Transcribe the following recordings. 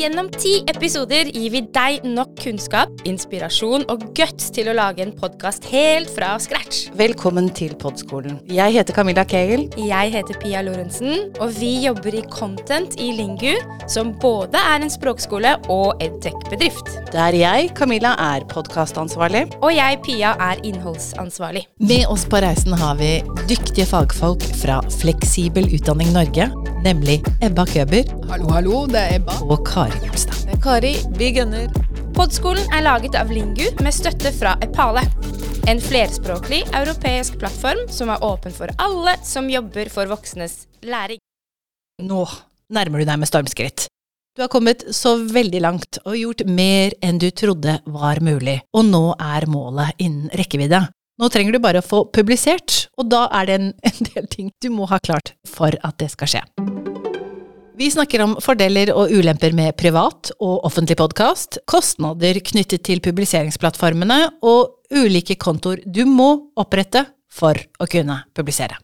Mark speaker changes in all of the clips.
Speaker 1: Gjennom ti episoder gir vi deg nok kunnskap, inspirasjon og guts til å lage en podkast helt fra scratch.
Speaker 2: Velkommen til Podskolen. Jeg heter Camilla Kegel.
Speaker 1: Jeg heter Pia Lorentzen, og vi jobber i Content i Lingu, som både er en språkskole og edtech-bedrift.
Speaker 2: Der jeg, Camilla, er podkastansvarlig.
Speaker 1: Og jeg, Pia, er innholdsansvarlig.
Speaker 3: Med oss på reisen har vi dyktige fagfolk fra Fleksibel utdanning Norge, nemlig Ebba Køber
Speaker 4: Hallo, hallo, det er Ebba.
Speaker 3: og Kari Gulstad.
Speaker 4: Er Kari. Vi gunner.
Speaker 1: Podskolen er laget av Lingu med støtte fra Epale. En flerspråklig europeisk plattform som er åpen for alle som jobber for voksnes læring.
Speaker 3: Nå nærmer du deg med stormskritt. Du har kommet så veldig langt og gjort mer enn du trodde var mulig, og nå er målet innen rekkevidde. Nå trenger du bare å få publisert, og da er det en, en del ting du må ha klart for at det skal skje. Vi snakker om fordeler og ulemper med privat og offentlig podkast, kostnader knyttet til publiseringsplattformene og ulike kontoer du må opprette for å kunne publisere.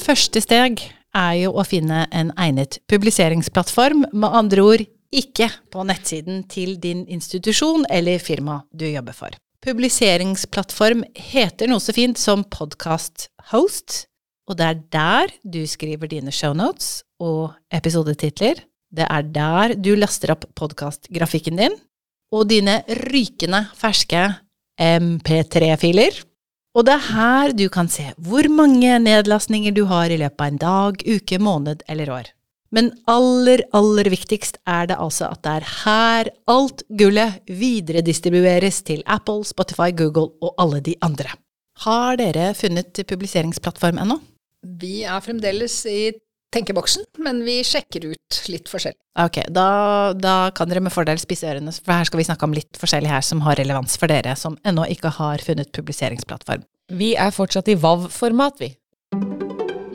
Speaker 3: Første steg er jo å finne en egnet publiseringsplattform, med andre ord ikke på nettsiden til din institusjon eller firma du jobber for. Publiseringsplattform heter noe så fint som podcast-host, og det er der du skriver dine shownotes og episodetitler. Det er der du laster opp podkastgrafikken din, og dine rykende ferske MP3-filer. Og det er her du kan se hvor mange nedlastninger du har i løpet av en dag, uke, måned eller år. Men aller, aller viktigst er det altså at det er her alt gullet videredistribueres til Apple, Spotify, Google og alle de andre. Har dere funnet publiseringsplattform ennå?
Speaker 4: Vi er fremdeles i tenkeboksen, men vi sjekker ut litt forskjellig.
Speaker 3: Ok, da, da kan dere med fordel spisse ørene, for her skal vi snakke om litt forskjellig her som har relevans for dere som ennå ikke har funnet publiseringsplattform.
Speaker 5: Vi er fortsatt i WAV-format, vi.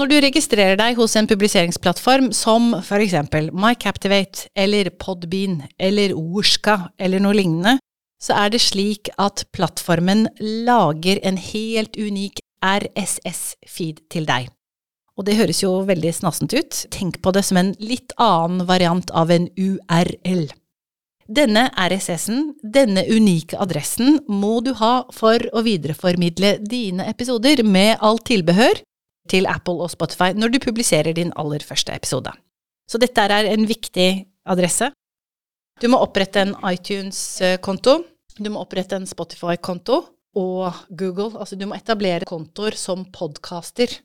Speaker 3: Når du registrerer deg hos en publiseringsplattform som eksempel MyCaptivate eller Podbean eller Orska eller noe lignende, så er det slik at plattformen lager en helt unik RSS-feed til deg. Og det høres jo veldig snassent ut. Tenk på det som en litt annen variant av en URL. Denne RSS-en, denne unike adressen, må du ha for å videreformidle dine episoder med alt tilbehør til Apple og Spotify når du publiserer din aller første episode. Så dette er en viktig adresse. Du må opprette en iTunes-konto, du må opprette en Spotify-konto og Google. Altså du må etablere kontoer som podcaster.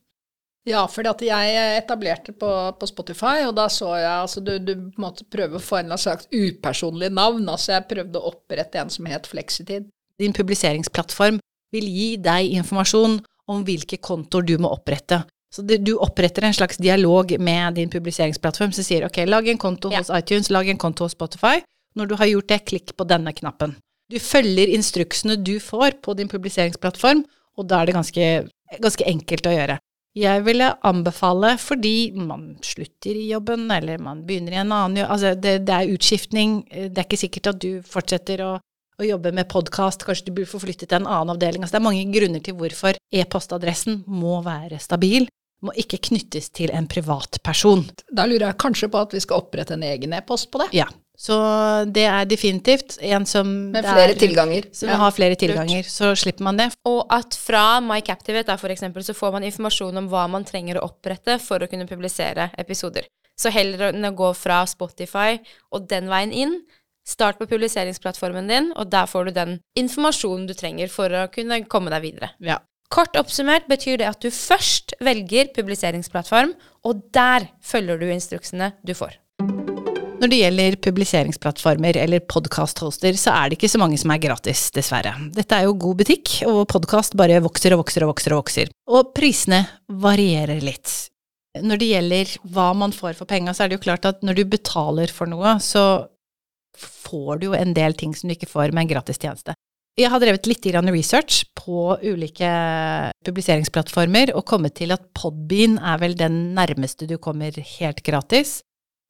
Speaker 4: Ja, fordi at jeg etablerte på, på Spotify, og da så jeg altså du, du måtte prøve å få en slags upersonlig navn. Altså jeg prøvde å opprette en som het Fleksitid.
Speaker 3: Din publiseringsplattform vil gi deg informasjon om hvilke kontoer du må opprette. Så du oppretter en slags dialog med din publiseringsplattform som sier ok, lag en konto
Speaker 1: Ja.
Speaker 3: hos iTunes, lag en konto hos Spotify. Når du har gjort det, klikk på denne knappen. Du følger instruksene du får på din publiseringsplattform, og da er det ganske, ganske enkelt å gjøre. Jeg ville anbefale, fordi man slutter i jobben, eller man begynner i en annen jobb, altså det, det er utskiftning, det er ikke sikkert at du fortsetter å, å jobbe med podkast, kanskje du blir forflyttet til en annen avdeling, altså det er mange grunner til hvorfor e-postadressen må være stabil, må ikke knyttes til en privatperson.
Speaker 4: Da lurer jeg kanskje på at vi skal opprette en egen e-post på det,
Speaker 3: Ja, så det er definitivt en som
Speaker 4: med flere
Speaker 3: er-
Speaker 4: tilganger.
Speaker 3: Som
Speaker 4: Ja.
Speaker 3: har flere tilganger, så slipper man det.
Speaker 1: Og at fra MyCaptivate da, for eksempel, så får man informasjon om hva man trenger å opprette for å kunne publisere episoder. Så heller enn å gå fra Spotify og den veien inn, start på publiseringsplattformen din, og der får du den informasjonen du trenger for å kunne komme deg videre.
Speaker 3: Ja.
Speaker 1: Kort oppsummert betyr det at du først velger publiseringsplattform, og der følger du instruksene du får.
Speaker 3: Når det gjelder publiseringsplattformer eller podkasthoster, så er det ikke så mange som er gratis, dessverre. Dette er jo god butikk, og podkast bare vokser og vokser og vokser og vokser. Og prisene varierer litt. Når det gjelder hva man får for penga, så er det jo klart at når du betaler for noe, så får du jo en del ting som du ikke får med en gratis tjeneste. Jeg har drevet litt research på ulike publiseringsplattformer og kommet til at Podbean er vel den nærmeste du kommer helt gratis.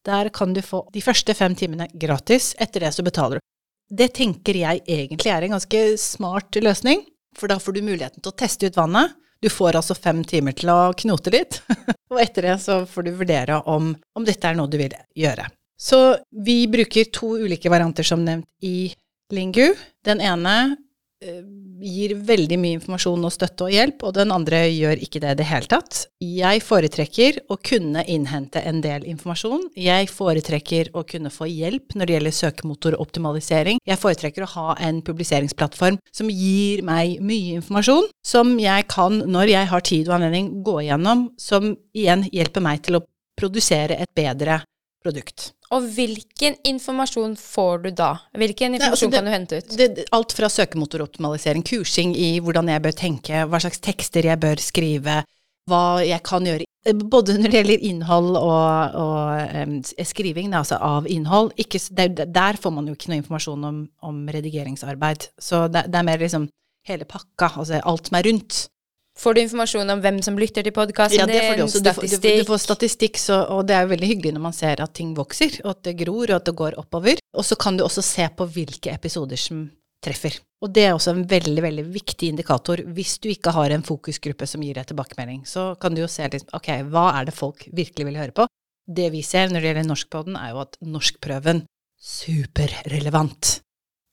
Speaker 3: Der kan du få de første fem timene gratis, etter det så betaler du. Det tenker jeg egentlig er en ganske smart løsning, for da får du muligheten til å teste ut vannet. Du får altså fem timer til å knote litt, og etter det så får du vurdere om, om dette er noe du vil gjøre. Så vi bruker to ulike varianter som nevnt i Lingu. Den ene eh, gir veldig mye informasjon og støtte og hjelp, og den andre gjør ikke det i det hele tatt. Jeg foretrekker å kunne innhente en del informasjon. Jeg foretrekker å kunne få hjelp når det gjelder søkemotoroptimalisering. Jeg foretrekker å ha en publiseringsplattform som gir meg mye informasjon, som jeg kan, når jeg har tid og anledning, gå igjennom, som igjen hjelper meg til å produsere et bedre produkt.
Speaker 1: Og hvilken informasjon får du da? Hvilken informasjon
Speaker 3: altså det-
Speaker 1: kan du hente ut?
Speaker 3: Det, alt fra søkemotoroptimalisering, kursing i hvordan jeg bør tenke, hva slags tekster jeg bør skrive, hva jeg kan gjøre, både når det gjelder innhold og, og um, skriving, altså av innhold. Ikke, s- det, er- der får man jo ikke noe informasjon om, om redigeringsarbeid. Så det, det er mer liksom hele pakka, altså alt som er rundt.
Speaker 1: Får du informasjon om hvem som lytter til podkasten
Speaker 3: Ja,
Speaker 1: din?
Speaker 3: du. Du får, du, du får statistikk, så, og det er jo veldig hyggelig når man ser at ting vokser, og at det gror, og at det går oppover. Og så kan du også se på hvilke episoder som treffer. Og det er også en veldig, veldig viktig indikator. Hvis du ikke har en fokusgruppe som gir deg tilbakemelding, så kan du jo se liksom, ok, hva er det folk virkelig vil høre på? Det vi ser når det gjelder norskpodden, er jo at norskprøven superrelevant.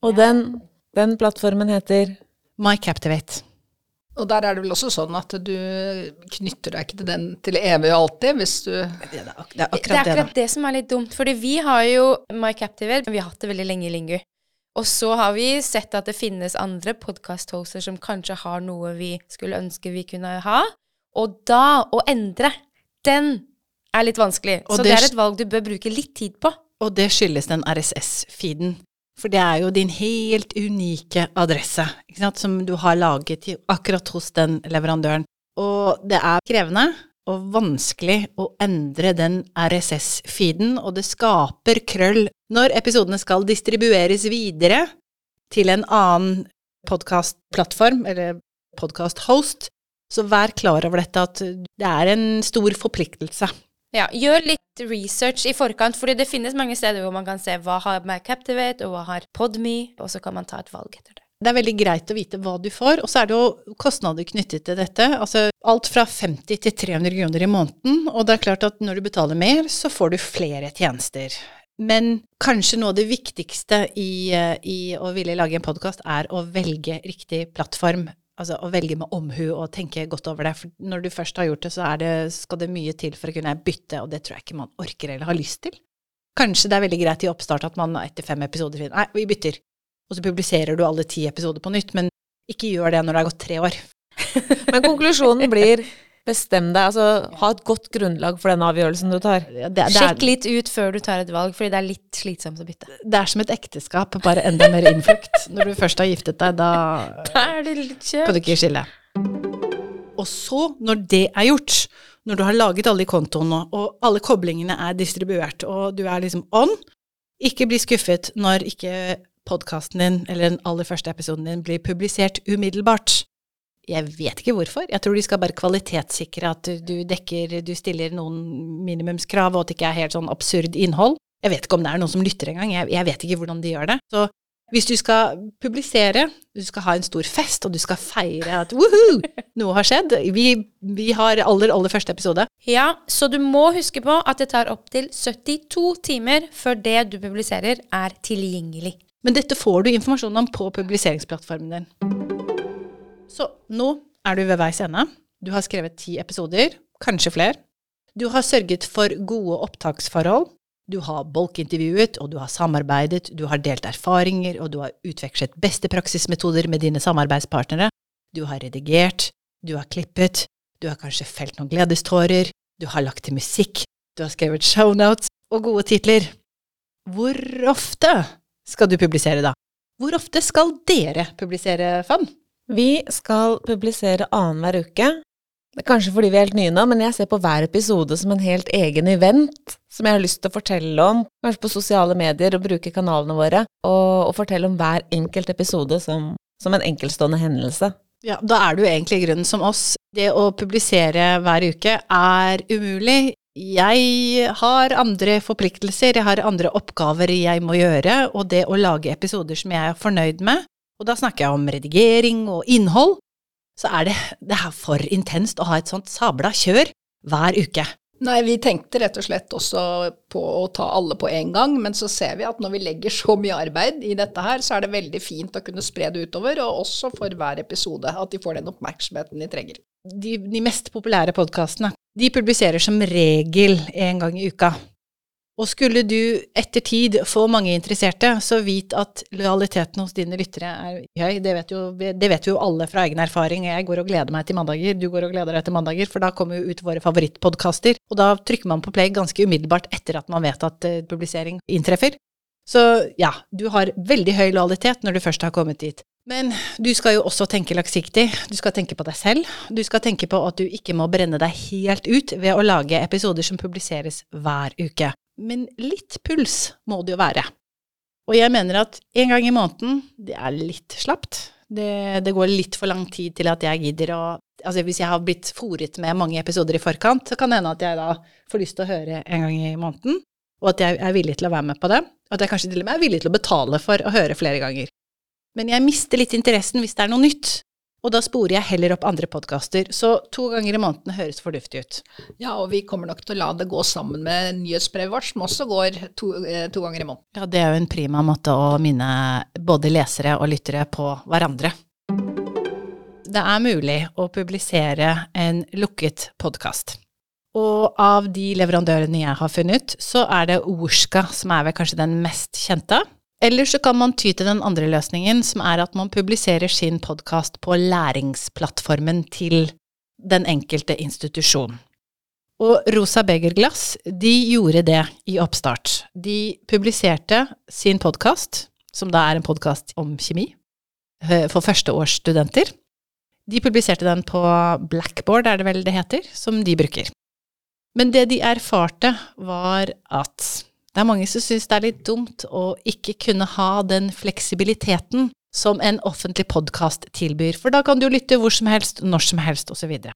Speaker 5: Og den, den plattformen heter
Speaker 3: My Captivate.
Speaker 4: Og der er det vel også sånn at du knytter deg ikke til den til evig og alltid, hvis du
Speaker 3: det, er ak det er
Speaker 1: Det er
Speaker 3: akkurat det,
Speaker 1: akkurat det som er litt dumt, fordi vi har jo My Captivate, men vi har hatt det veldig lenge i Lingu. Og så har vi sett at det finnes andre podkast-hoster som kanskje har noe vi skulle ønske vi kunne ha. Og da, å endre, den er litt vanskelig.
Speaker 3: Og
Speaker 1: så
Speaker 3: det
Speaker 1: det er et valg du bør bruke litt tid på.
Speaker 3: Og det skyldes den RSS-feeden. For det er jo din helt unike adresse, sant, som du har laget akkurat hos den leverandøren. Og det er krevende og vanskelig å endre den RSS-feeden, og det skaper krøll når episodene skal distribueres videre til en annen podkastplattform, eller podkast-host. Så vær klar over dette, at det er en stor forpliktelse.
Speaker 1: Ja, gjør litt research i forkant, fordi det finnes mange steder hvor man kan se hva har med Captivate, og hva har Podme, og så kan man ta et valg etter det.
Speaker 3: Det er veldig greit å vite hva du får, og så er det jo kostnader knyttet til dette. Altså alt fra 50 til 300 kroner i måneden, og det er klart at når du betaler mer, så får du flere tjenester. Men kanskje noe av det viktigste i, eh, i å ville lage en podkast er å velge riktig plattform. Altså å velge med omhu og tenke godt over det. For når du først har gjort det, så det, skal det mye til for å kunne bytte, og det tror jeg ikke man orker eller har lyst til. Kanskje det er veldig greit i oppstart at man etter fem episoder finner Nei, vi bytter. Og så publiserer du alle ti episoder på nytt, men ikke gjør det når det har gått tre år.
Speaker 5: Men konklusjonen blir bestem deg, altså ha et godt grunnlag for den avgjørelsen du tar.
Speaker 3: Det, det,
Speaker 1: Sjekk litt ut før du tar et valg, fordi det er litt slitsomt å bytte.
Speaker 3: det er som et ekteskap, bare enda mer innflukt. Når du først har giftet deg, da
Speaker 1: Da er det litt
Speaker 3: kan du ikke skille. Og så, når det er gjort, når du har laget alle de kontoene, og alle koblingene er distribuert, og du er liksom on, ikke bli skuffet når ikke podkasten din, eller den aller første episoden din, blir publisert umiddelbart. Jeg vet ikke hvorfor. Jeg tror de skal bare kvalitetssikre at du dekker, du stiller noen minimumskrav, og at det ikke er helt sånn absurd innhold. Jeg vet ikke om det er noen som lytter engang, jeg, jeg vet ikke hvordan de gjør det. Så hvis du skal publisere, du skal ha en stor fest, og du skal feire at woohoo, noe har skjedd, vi, vi har aller, aller første episode,
Speaker 1: Ja, så du må huske på at det tar opptil 72 timer før det du publiserer, er tilgjengelig.
Speaker 3: Men dette får du informasjon om på publiseringsplattformen din. Så nå er du ved veis ende. Du har skrevet ti episoder, kanskje flere. Du har sørget for gode opptaksforhold. Du har bolkintervjuet, og du har samarbeidet, du har delt erfaringer, og du har utvekslet beste praksismetoder med dine samarbeidspartnere. Du har redigert, du har klippet, du har kanskje felt noen gledestårer, du har lagt til musikk, du har skrevet shownotes og gode titler. Hvor ofte skal du publisere, da? Hvor ofte skal dere publisere, Fann?
Speaker 5: Vi skal publisere annenhver uke. Det er kanskje fordi vi er helt nye nå, men jeg ser på hver episode som en helt egen event som jeg har lyst til å fortelle om, kanskje på sosiale medier og bruke kanalene våre, og, og fortelle om hver enkelt episode som, som en enkeltstående hendelse.
Speaker 3: Ja, da er du egentlig i grunnen som oss. Det å publisere hver uke er umulig. Jeg har andre forpliktelser, jeg har andre oppgaver jeg må gjøre, og det å lage episoder som jeg er fornøyd med, og da snakker jeg om redigering og innhold, så er det, det er for intenst å ha et sånt sabla kjør hver uke.
Speaker 4: Nei, vi tenkte rett og slett også på å ta alle på en gang, men så ser vi at når vi legger så mye arbeid i dette her, så er det veldig fint å kunne spre det utover, og også for hver episode, at de får den oppmerksomheten de trenger.
Speaker 3: De, de mest populære podkastene, de publiserer som regel en gang i uka. Og skulle du etter tid få mange interesserte, så vit at lojaliteten hos dine lyttere er høy. Det vet, jo, det vet jo alle fra egen erfaring. Jeg går og gleder meg til mandager, du går og gleder deg til mandager, for da kommer jo ut våre favorittpodkaster. Og da trykker man på play ganske umiddelbart etter at man vet at uh, publisering inntreffer. Så ja, du har veldig høy lojalitet når du først har kommet dit. Men du skal jo også tenke langsiktig. Du skal tenke på deg selv. Du skal tenke på at du ikke må brenne deg helt ut ved å lage episoder som publiseres hver uke men litt puls må det jo være. Og jeg mener at en gang i måneden, det er litt slapt. Det, det, går litt for lang tid til at jeg gidder å Altså hvis jeg har blitt fòret med mange episoder i forkant, så kan det hende at jeg da får lyst til å høre en gang i måneden, og at jeg er villig til å være med på det, og at jeg kanskje til og med er villig til å betale for å høre flere ganger. Men jeg mister litt interessen hvis det er noe nytt. Og da sporer jeg heller opp andre podkaster. Så to ganger i måneden høres fornuftig ut.
Speaker 4: Ja, og vi kommer nok til å la det gå sammen med nyhetsbrevet vårt, som også går to, eh, to, ganger i måneden.
Speaker 3: Ja, det er jo en prima måte å minne både lesere og lyttere på hverandre. Det er mulig å publisere en lukket podkast. Og av de leverandørene jeg har funnet, så er det Orska som er vel kanskje den mest kjente. Eller så kan man ty til den andre løsningen, som er at man publiserer sin podkast på læringsplattformen til den enkelte institusjon. Og Rosa Begerglass, de gjorde det i oppstart. De publiserte sin podkast, som da er en podkast om kjemi, eh, for førsteårsstudenter. De publiserte den på Blackboard, er det vel det heter, som de bruker. Men det de erfarte, var at det er mange som syns det er litt dumt å ikke kunne ha den fleksibiliteten som en offentlig podkast tilbyr, for da kan du lytte hvor som helst, når som helst, osv. Så, videre.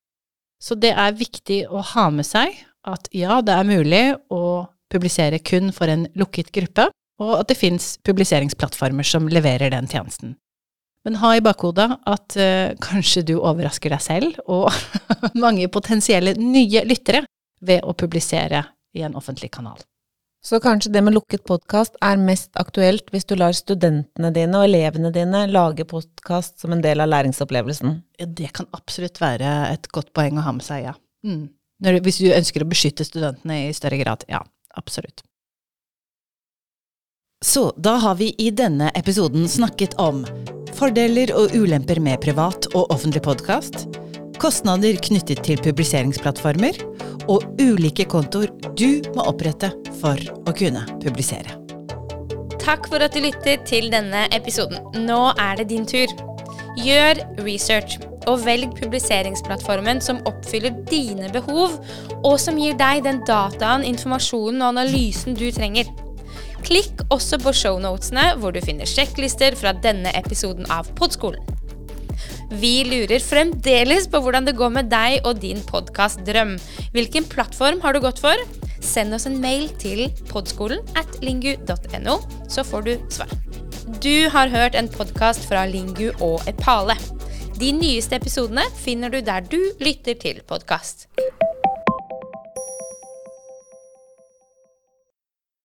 Speaker 3: så det er viktig å ha med seg at ja, det er mulig å publisere kun for en lukket gruppe, og at det fins publiseringsplattformer som leverer den tjenesten. Men ha i bakhodet at uh, kanskje du overrasker deg selv og mange potensielle nye lyttere ved å publisere i en offentlig kanal.
Speaker 5: Så kanskje det med lukket podkast er mest aktuelt hvis du lar studentene dine og elevene dine lage podkast som en del av læringsopplevelsen?
Speaker 3: Det kan absolutt være et godt poeng å ha med seg, ja. Mm. Du, hvis du ønsker å beskytte studentene i større grad. Ja, absolutt. Så da har vi i denne episoden snakket om fordeler og ulemper med privat og offentlig podkast, kostnader knyttet til publiseringsplattformer, og ulike kontoer du må opprette for å kunne publisere.
Speaker 1: Takk for at du lytter til denne episoden. Nå er det din tur. Gjør research, og velg publiseringsplattformen som oppfyller dine behov, og som gir deg den dataen, informasjonen og analysen du trenger. Klikk også på shownotene, hvor du finner sjekklister fra denne episoden av Podskolen. Vi lurer fremdeles på hvordan det går med deg og din podkastdrøm. Hvilken plattform har du gått for? Send oss en mail til podskolen at lingu.no, så får du svar. Du har hørt en podkast fra Lingu og Epale. De nyeste episodene finner du der du lytter til podkast.